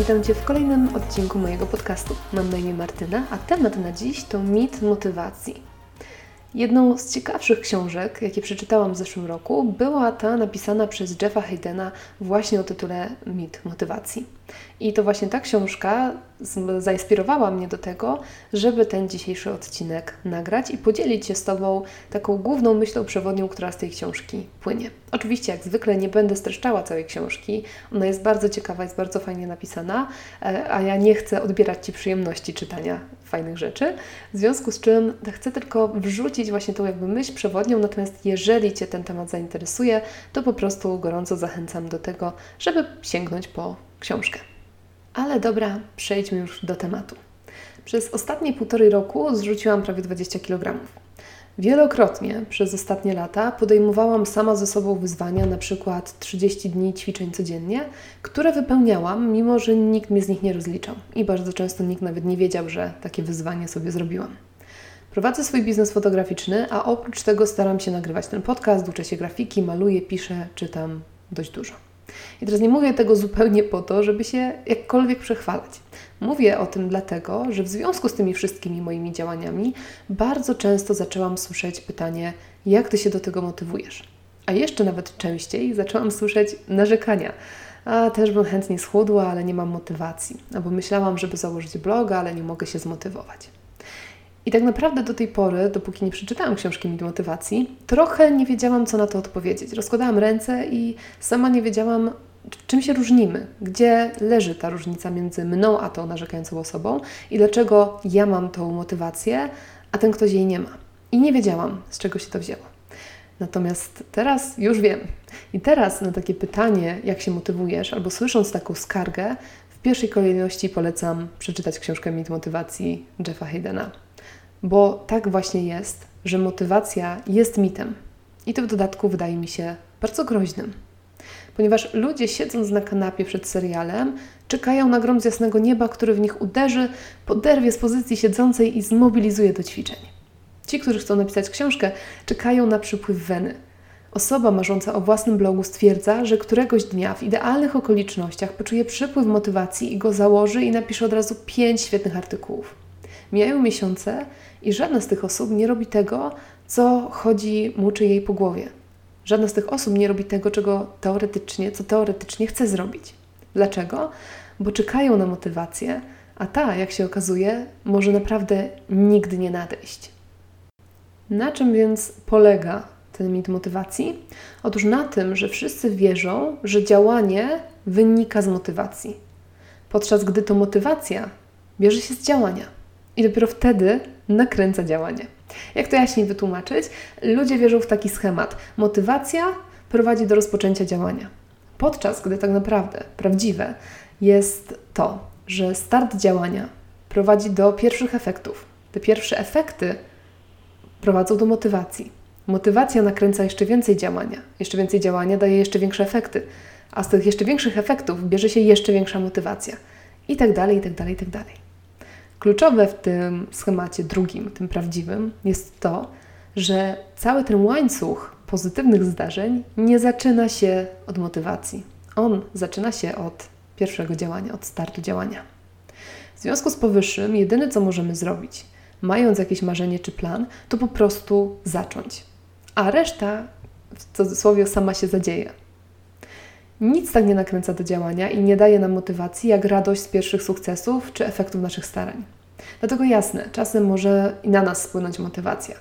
Witam Cię w kolejnym odcinku mojego podcastu. Mam na imię Martyna, a temat na dziś to mit motywacji. Jedną z ciekawszych książek, jakie przeczytałam w zeszłym roku, była ta napisana przez Jeffa Haydena właśnie o tytule Mit motywacji. I to właśnie ta książka zainspirowała mnie do tego, żeby ten dzisiejszy odcinek nagrać i podzielić się z Tobą taką główną myślą przewodnią, która z tej książki płynie. Oczywiście, jak zwykle, nie będę streszczała całej książki. Ona jest bardzo ciekawa, jest bardzo fajnie napisana, e, a ja nie chcę odbierać Ci przyjemności czytania fajnych rzeczy. W związku z czym chcę tylko wrzucić właśnie tą jakby myśl przewodnią, natomiast jeżeli Cię ten temat zainteresuje, to po prostu gorąco zachęcam do tego, żeby sięgnąć po książkę. Ale dobra, przejdźmy już do tematu. Przez ostatnie półtorej roku zrzuciłam prawie 20 kg. Wielokrotnie przez ostatnie lata podejmowałam sama ze sobą wyzwania, na przykład 30 dni ćwiczeń codziennie, które wypełniałam, mimo że nikt mnie z nich nie rozliczał i bardzo często nikt nawet nie wiedział, że takie wyzwanie sobie zrobiłam. Prowadzę swój biznes fotograficzny, a oprócz tego staram się nagrywać ten podcast, uczę się grafiki, maluję, piszę, czytam dość dużo. I teraz nie mówię tego zupełnie po to, żeby się jakkolwiek przechwalać. Mówię o tym dlatego, że w związku z tymi wszystkimi moimi działaniami bardzo często zaczęłam słyszeć pytanie, jak ty się do tego motywujesz? A jeszcze nawet częściej zaczęłam słyszeć narzekania. A też bym chętnie schudła, ale nie mam motywacji. Albo myślałam, żeby założyć bloga, ale nie mogę się zmotywować. I tak naprawdę do tej pory, dopóki nie przeczytałam książki Mit Motywacji, trochę nie wiedziałam, co na to odpowiedzieć. Rozkładałam ręce i sama nie wiedziałam, czym się różnimy, gdzie leży ta różnica między mną a tą narzekającą osobą i dlaczego ja mam tą motywację, a ten ktoś jej nie ma. I nie wiedziałam, z czego się to wzięło. Natomiast teraz już wiem. I teraz na takie pytanie, jak się motywujesz, albo słysząc taką skargę, w pierwszej kolejności polecam przeczytać książkę Mit Motywacji Jeffa Haydena. Bo tak właśnie jest, że motywacja jest mitem. I to w dodatku wydaje mi się bardzo groźnym. Ponieważ ludzie siedząc na kanapie przed serialem, czekają na grom z jasnego nieba, który w nich uderzy, poderwie z pozycji siedzącej i zmobilizuje do ćwiczeń. Ci, którzy chcą napisać książkę, czekają na przypływ weny. Osoba marząca o własnym blogu stwierdza, że któregoś dnia w idealnych okolicznościach poczuje przypływ motywacji i go założy i napisze od razu pięć świetnych artykułów. Mijają miesiące i żadna z tych osób nie robi tego, co chodzi mu czy jej po głowie. Żadna z tych osób nie robi tego, czego teoretycznie, co teoretycznie chce zrobić. Dlaczego? Bo czekają na motywację, a ta, jak się okazuje, może naprawdę nigdy nie nadejść. Na czym więc polega ten mit motywacji? Otóż na tym, że wszyscy wierzą, że działanie wynika z motywacji, podczas gdy to motywacja bierze się z działania i dopiero wtedy nakręca działanie. Jak to jaśniej wytłumaczyć? Ludzie wierzą w taki schemat. Motywacja prowadzi do rozpoczęcia działania. Podczas gdy tak naprawdę prawdziwe jest to, że start działania prowadzi do pierwszych efektów. Te pierwsze efekty prowadzą do motywacji. Motywacja nakręca jeszcze więcej działania. Jeszcze więcej działania daje jeszcze większe efekty. A z tych jeszcze większych efektów bierze się jeszcze większa motywacja. I tak dalej, i tak dalej, i tak dalej. Kluczowe w tym schemacie drugim, tym prawdziwym, jest to, że cały ten łańcuch pozytywnych zdarzeń nie zaczyna się od motywacji. On zaczyna się od pierwszego działania, od startu działania. W związku z powyższym, jedyne co możemy zrobić, mając jakieś marzenie czy plan, to po prostu zacząć. A reszta w cudzysłowie sama się zadzieje. Nic tak nie nakręca do działania i nie daje nam motywacji jak radość z pierwszych sukcesów czy efektów naszych starań. Dlatego jasne, czasem może i na nas spłynąć motywacja.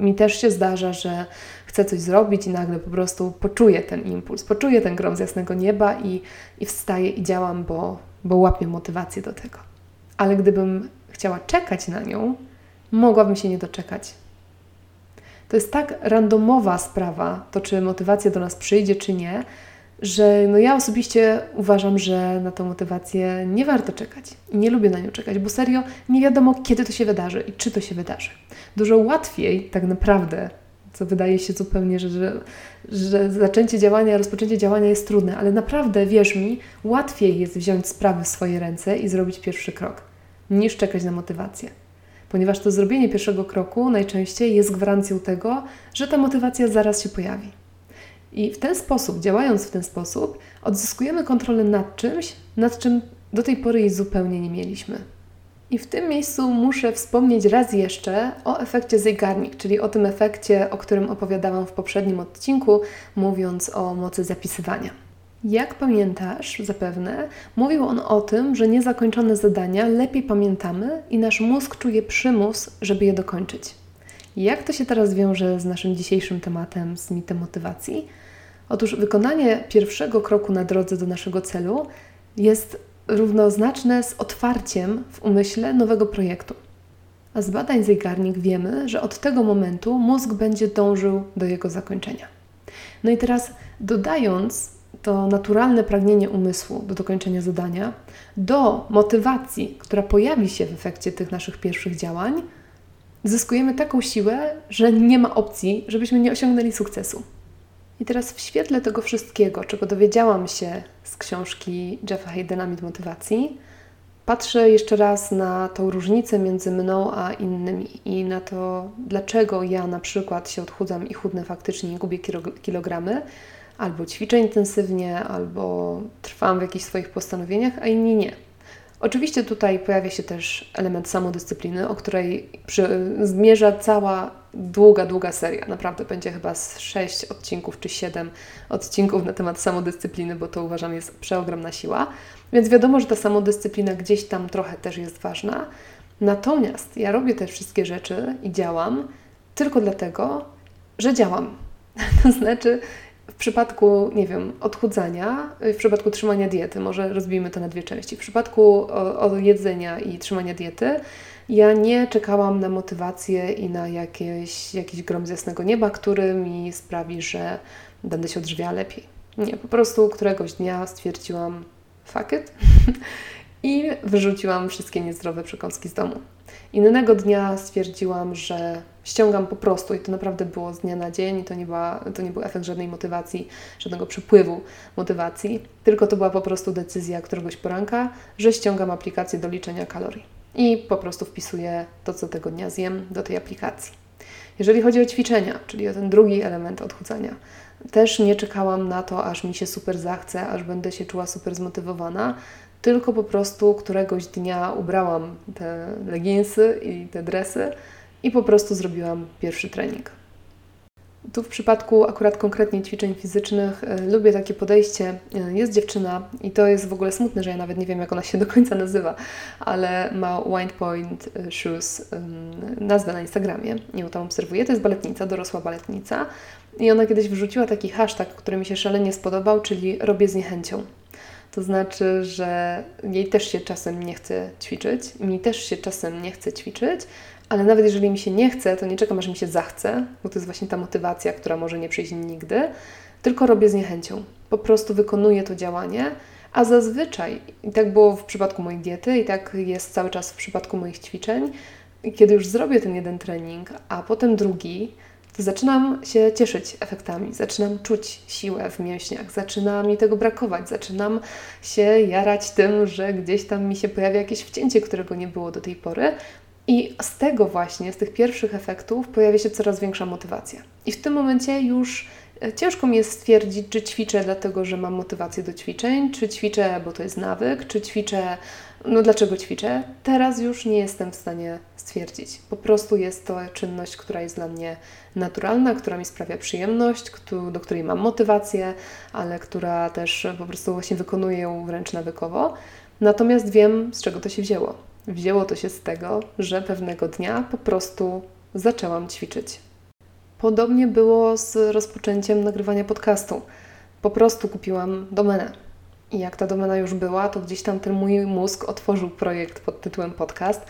Mi też się zdarza, że chcę coś zrobić i nagle po prostu poczuję ten impuls, poczuję ten grom z jasnego nieba i, i wstaję i działam, bo, bo łapię motywację do tego. Ale gdybym chciała czekać na nią, mogłabym się nie doczekać. To jest tak randomowa sprawa, to czy motywacja do nas przyjdzie, czy nie, że no ja osobiście uważam, że na tę motywację nie warto czekać i nie lubię na nią czekać, bo serio nie wiadomo, kiedy to się wydarzy i czy to się wydarzy. Dużo łatwiej tak naprawdę, co wydaje się zupełnie, że, że, że zaczęcie działania, rozpoczęcie działania jest trudne, ale naprawdę, wierz mi, łatwiej jest wziąć sprawy w swoje ręce i zrobić pierwszy krok, niż czekać na motywację. Ponieważ to zrobienie pierwszego kroku najczęściej jest gwarancją tego, że ta motywacja zaraz się pojawi. I w ten sposób, działając w ten sposób, odzyskujemy kontrolę nad czymś, nad czym do tej pory jej zupełnie nie mieliśmy. I w tym miejscu muszę wspomnieć raz jeszcze o efekcie Zeigarnik, czyli o tym efekcie, o którym opowiadałam w poprzednim odcinku, mówiąc o mocy zapisywania. Jak pamiętasz, zapewne, mówił on o tym, że niezakończone zadania lepiej pamiętamy i nasz mózg czuje przymus, żeby je dokończyć. Jak to się teraz wiąże z naszym dzisiejszym tematem, z mitem motywacji? Otóż wykonanie pierwszego kroku na drodze do naszego celu jest równoznaczne z otwarciem w umyśle nowego projektu. A z badań Zeigarnik wiemy, że od tego momentu mózg będzie dążył do jego zakończenia. No i teraz dodając to naturalne pragnienie umysłu do dokończenia zadania, do motywacji, która pojawi się w efekcie tych naszych pierwszych działań, zyskujemy taką siłę, że nie ma opcji, żebyśmy nie osiągnęli sukcesu. I teraz w świetle tego wszystkiego, czego dowiedziałam się z książki Jeffa Haydena Mit Motywacji, patrzę jeszcze raz na tą różnicę między mną a innymi i na to, dlaczego ja na przykład się odchudzam i chudnę faktycznie i gubię kilogramy, albo ćwiczę intensywnie, albo trwam w jakichś swoich postanowieniach, a inni nie. Oczywiście tutaj pojawia się też element samodyscypliny, o której przy, zmierza cała długa, długa seria. Naprawdę będzie chyba z 6 odcinków czy 7 odcinków na temat samodyscypliny, bo to uważam jest przeogromna siła. Więc wiadomo, że ta samodyscyplina gdzieś tam trochę też jest ważna. Natomiast ja robię te wszystkie rzeczy i działam tylko dlatego, że działam. To znaczy, w przypadku, nie wiem, odchudzania, w przypadku trzymania diety, może rozbijmy to na dwie części. W przypadku o, jedzenia i trzymania diety, ja nie czekałam na motywację i na jakieś, jakiś grom z jasnego nieba, który mi sprawi, że będę się odżywiała lepiej. Nie, po prostu któregoś dnia stwierdziłam fuck it i wyrzuciłam wszystkie niezdrowe przekąski z domu. Innego dnia stwierdziłam, że ściągam po prostu i to naprawdę było z dnia na dzień, to nie, była, to nie był efekt żadnej motywacji, żadnego przepływu motywacji, tylko to była po prostu decyzja któregoś poranka, że ściągam aplikację do liczenia kalorii i po prostu wpisuję to, co tego dnia zjem do tej aplikacji. Jeżeli chodzi o ćwiczenia, czyli o ten drugi element odchudzania, też nie czekałam na to, aż mi się super zachce, aż będę się czuła super zmotywowana, tylko po prostu któregoś dnia ubrałam te leginsy i te dresy i po prostu zrobiłam pierwszy trening. Tu w przypadku akurat konkretnie ćwiczeń fizycznych y, lubię takie podejście. Y, jest dziewczyna i to jest w ogóle smutne, że ja nawet nie wiem, jak ona się do końca nazywa, ale ma Wind Point y, Shoes nazwę na Instagramie. ją tam obserwuję. To jest baletnica, dorosła baletnica. I ona kiedyś wrzuciła taki hashtag, który mi się szalenie spodobał, czyli robię z niechęcią. To znaczy, że jej też się czasem nie chce ćwiczyć, mi też się czasem nie chce ćwiczyć, ale nawet jeżeli mi się nie chce, to nie czekam, aż mi się zachce, bo to jest właśnie ta motywacja, która może nie przyjść nigdy, tylko robię z niechęcią. Po prostu wykonuję to działanie, a zazwyczaj, i tak było w przypadku mojej diety, i tak jest cały czas w przypadku moich ćwiczeń, kiedy już zrobię ten jeden trening, a potem drugi, zaczynam się cieszyć efektami, zaczynam czuć siłę w mięśniach, zaczyna mi tego brakować, zaczynam się jarać tym, że gdzieś tam mi się pojawia jakieś wcięcie, którego nie było do tej pory. I z tego właśnie, z tych pierwszych efektów, pojawia się coraz większa motywacja. I w tym momencie już ciężko mi jest stwierdzić, czy ćwiczę dlatego, że mam motywację do ćwiczeń, czy ćwiczę, bo to jest nawyk, czy ćwiczę no dlaczego ćwiczę? Teraz już nie jestem w stanie stwierdzić. Po prostu jest to czynność, która jest dla mnie naturalna, która mi sprawia przyjemność, do której mam motywację, ale która też po prostu właśnie wykonuję ją wręcz nawykowo. Natomiast wiem, z czego to się wzięło. Wzięło to się z tego, że pewnego dnia po prostu zaczęłam ćwiczyć. Podobnie było z rozpoczęciem nagrywania podcastu. Po prostu kupiłam domenę i jak ta domena już była, to gdzieś tam ten mój mózg otworzył projekt pod tytułem podcast.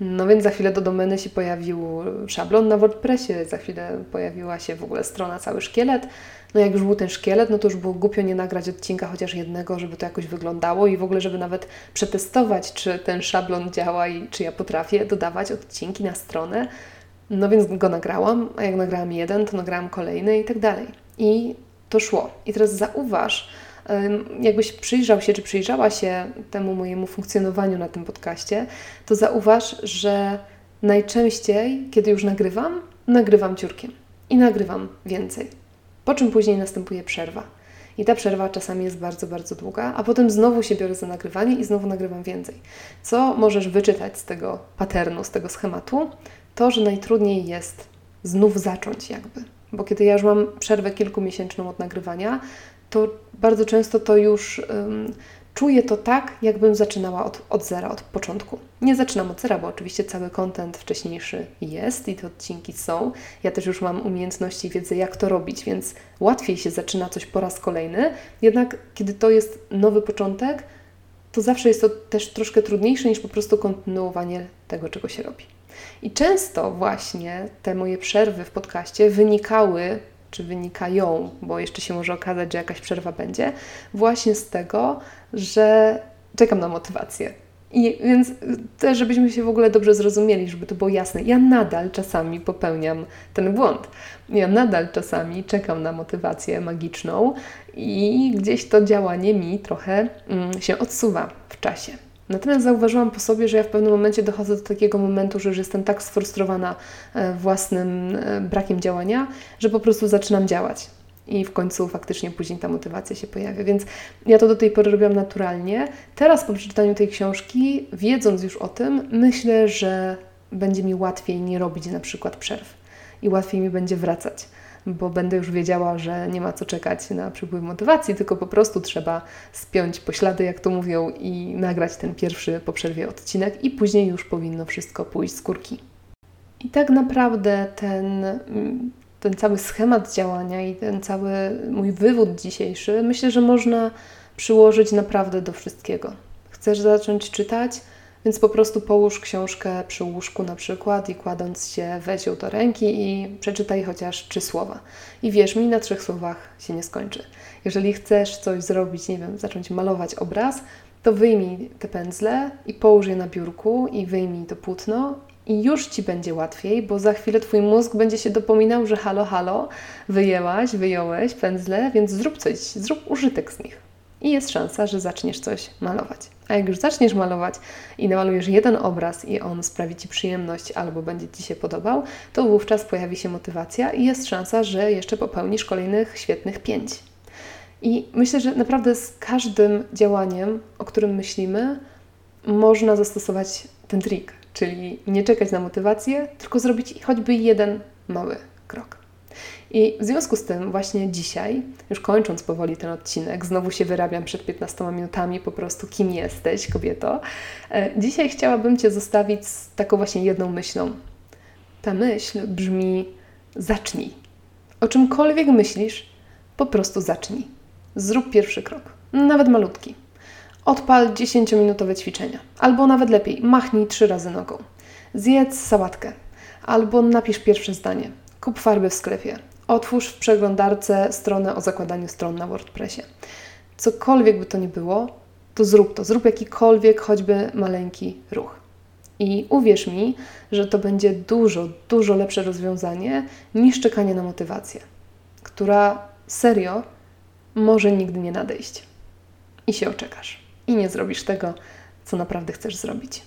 No więc za chwilę do domeny się pojawił szablon na WordPressie, za chwilę pojawiła się w ogóle strona, cały szkielet. No jak już był ten szkielet, no to już było głupio nie nagrać odcinka chociaż jednego, żeby to jakoś wyglądało i w ogóle, żeby nawet przetestować, czy ten szablon działa i czy ja potrafię dodawać odcinki na stronę. No więc go nagrałam, a jak nagrałam jeden, to nagrałam kolejny i tak dalej. I to szło. I teraz zauważ, jakbyś przyjrzał się, czy przyjrzała się temu mojemu funkcjonowaniu na tym podcaście, to zauważ, że najczęściej, kiedy już nagrywam, nagrywam ciurkiem i nagrywam więcej. Po czym później następuje przerwa. I ta przerwa czasami jest bardzo, bardzo długa, a potem znowu się biorę za nagrywanie i znowu nagrywam więcej. Co możesz wyczytać z tego paternu, z tego schematu? To, że najtrudniej jest znów zacząć jakby. Bo kiedy ja już mam przerwę kilkumiesięczną od nagrywania, to bardzo często to już um, czuję to tak, jakbym zaczynała od, od zera, od początku. Nie zaczynam od zera, bo oczywiście cały kontent wcześniejszy jest i te odcinki są. Ja też już mam umiejętności i wiedzę, jak to robić, więc łatwiej się zaczyna coś po raz kolejny. Jednak kiedy to jest nowy początek, to zawsze jest to też troszkę trudniejsze niż po prostu kontynuowanie tego, czego się robi. I często właśnie te moje przerwy w podcaście wynikały czy wynikają, bo jeszcze się może okazać, że jakaś przerwa będzie, właśnie z tego, że czekam na motywację. I więc też, żebyśmy się w ogóle dobrze zrozumieli, żeby to było jasne, ja nadal czasami popełniam ten błąd. Ja nadal czasami czekam na motywację magiczną i gdzieś to działanie mi trochę mm, się odsuwa w czasie. Natomiast zauważyłam po sobie, że ja w pewnym momencie dochodzę do takiego momentu, że już jestem tak sfrustrowana e, własnym e, brakiem działania, że po prostu zaczynam działać. I w końcu faktycznie później ta motywacja się pojawia. Więc ja to do tej pory robiłam naturalnie. Teraz po przeczytaniu tej książki, wiedząc już o tym, myślę, że będzie mi łatwiej nie robić na przykład przerw i łatwiej mi będzie wracać bo będę już wiedziała, że nie ma co czekać na przypływ motywacji, tylko po prostu trzeba spiąć poślady, jak to mówią, i nagrać ten pierwszy po przerwie odcinek, i później już powinno wszystko pójść z kurki. I tak naprawdę ten, ten cały schemat działania i ten cały mój wywód dzisiejszy, myślę, że można przyłożyć naprawdę do wszystkiego. Chcesz zacząć czytać? Więc po prostu połóż książkę przy łóżku na przykład i kładąc się weź ją do ręki i przeczytaj chociaż trzy słowa. I wierz mi, na trzech słowach się nie skończy. Jeżeli chcesz coś zrobić, nie wiem, zacząć malować obraz, to wyjmij te pędzle i połóż je na biurku i wyjmij to płótno i już Ci będzie łatwiej, bo za chwilę Twój mózg będzie się dopominał, że halo, halo, wyjęłaś, wyjąłeś pędzle, więc zrób coś, zrób użytek z nich i jest szansa, że zaczniesz coś malować. A jak już zaczniesz malować i namalujesz jeden obraz i on sprawi Ci przyjemność albo będzie Ci się podobał, to wówczas pojawi się motywacja i jest szansa, że jeszcze popełnisz kolejnych świetnych pięć. I myślę, że naprawdę z każdym działaniem, o którym myślimy, można zastosować ten trik, czyli nie czekać na motywację, tylko zrobić choćby jeden mały krok. I w związku z tym właśnie dzisiaj, już kończąc powoli ten odcinek, znowu się wyrabiam przed 15 minutami po prostu kim jesteś, kobieto. E, dzisiaj chciałabym Cię zostawić z taką właśnie jedną myślą. Ta myśl brzmi zacznij. O czymkolwiek myślisz, po prostu zacznij. Zrób pierwszy krok, nawet malutki. Odpal 10-minutowe ćwiczenia, albo nawet lepiej, machnij trzy razy nogą. Zjedz sałatkę, albo napisz pierwsze zdanie. Kup farby w sklepie, otwórz w przeglądarce stronę o zakładaniu stron na WordPressie. Cokolwiek by to nie było, to zrób to. Zrób jakikolwiek, choćby maleńki ruch. I uwierz mi, że to będzie dużo, dużo lepsze rozwiązanie niż czekanie na motywację, która serio może nigdy nie nadejść. I się oczekasz. I nie zrobisz tego, co naprawdę chcesz zrobić.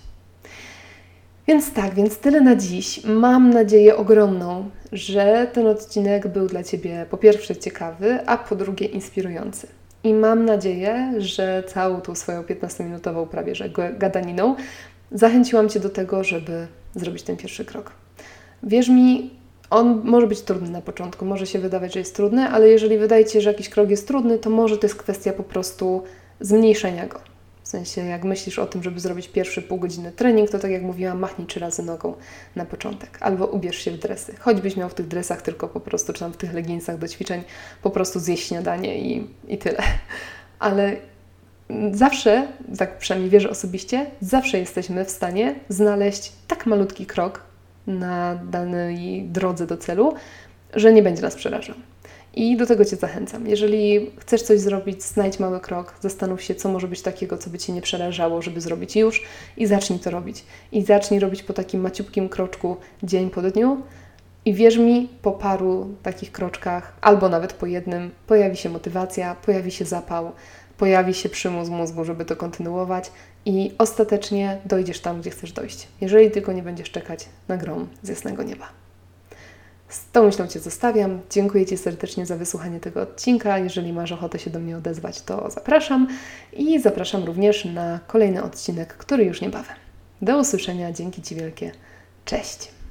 Więc tak, więc tyle na dziś. Mam nadzieję ogromną, że ten odcinek był dla Ciebie po pierwsze ciekawy, a po drugie inspirujący. I mam nadzieję, że całą tą swoją 15-minutową prawie że gadaniną zachęciłam Cię do tego, żeby zrobić ten pierwszy krok. Wierz mi, on może być trudny na początku, może się wydawać, że jest trudny, ale jeżeli wydaje Ci się, że jakiś krok jest trudny, to może to jest kwestia po prostu zmniejszenia go sensie, jak myślisz o tym, żeby zrobić pierwszy pół godziny trening, to tak jak mówiłam, machnij trzy razy nogą na początek. Albo ubierz się w dresy. Choćbyś miał w tych dresach tylko po prostu, czy tam w tych leginsach do ćwiczeń, po prostu zjeść śniadanie i, i tyle. Ale zawsze, tak przynajmniej wierzę osobiście, zawsze jesteśmy w stanie znaleźć tak malutki krok na danej drodze do celu, że nie będzie nas przerażał. I do tego Cię zachęcam. Jeżeli chcesz coś zrobić, znajdź mały krok, zastanów się, co może być takiego, co by Cię nie przerażało, żeby zrobić już i zacznij to robić. I zacznij robić po takim maciupkim kroczku dzień po dniu. I wierz mi, po paru takich kroczkach, albo nawet po jednym, pojawi się motywacja, pojawi się zapał, pojawi się przymus mózgu, żeby to kontynuować i ostatecznie dojdziesz tam, gdzie chcesz dojść. Jeżeli tylko nie będziesz czekać na grom z jasnego nieba. Z tą myślą Cię zostawiam. Dziękuję Ci serdecznie za wysłuchanie tego odcinka. Jeżeli masz ochotę się do mnie odezwać, to zapraszam i zapraszam również na kolejny odcinek, który już niebawem. Do usłyszenia, dzięki Ci wielkie. Cześć!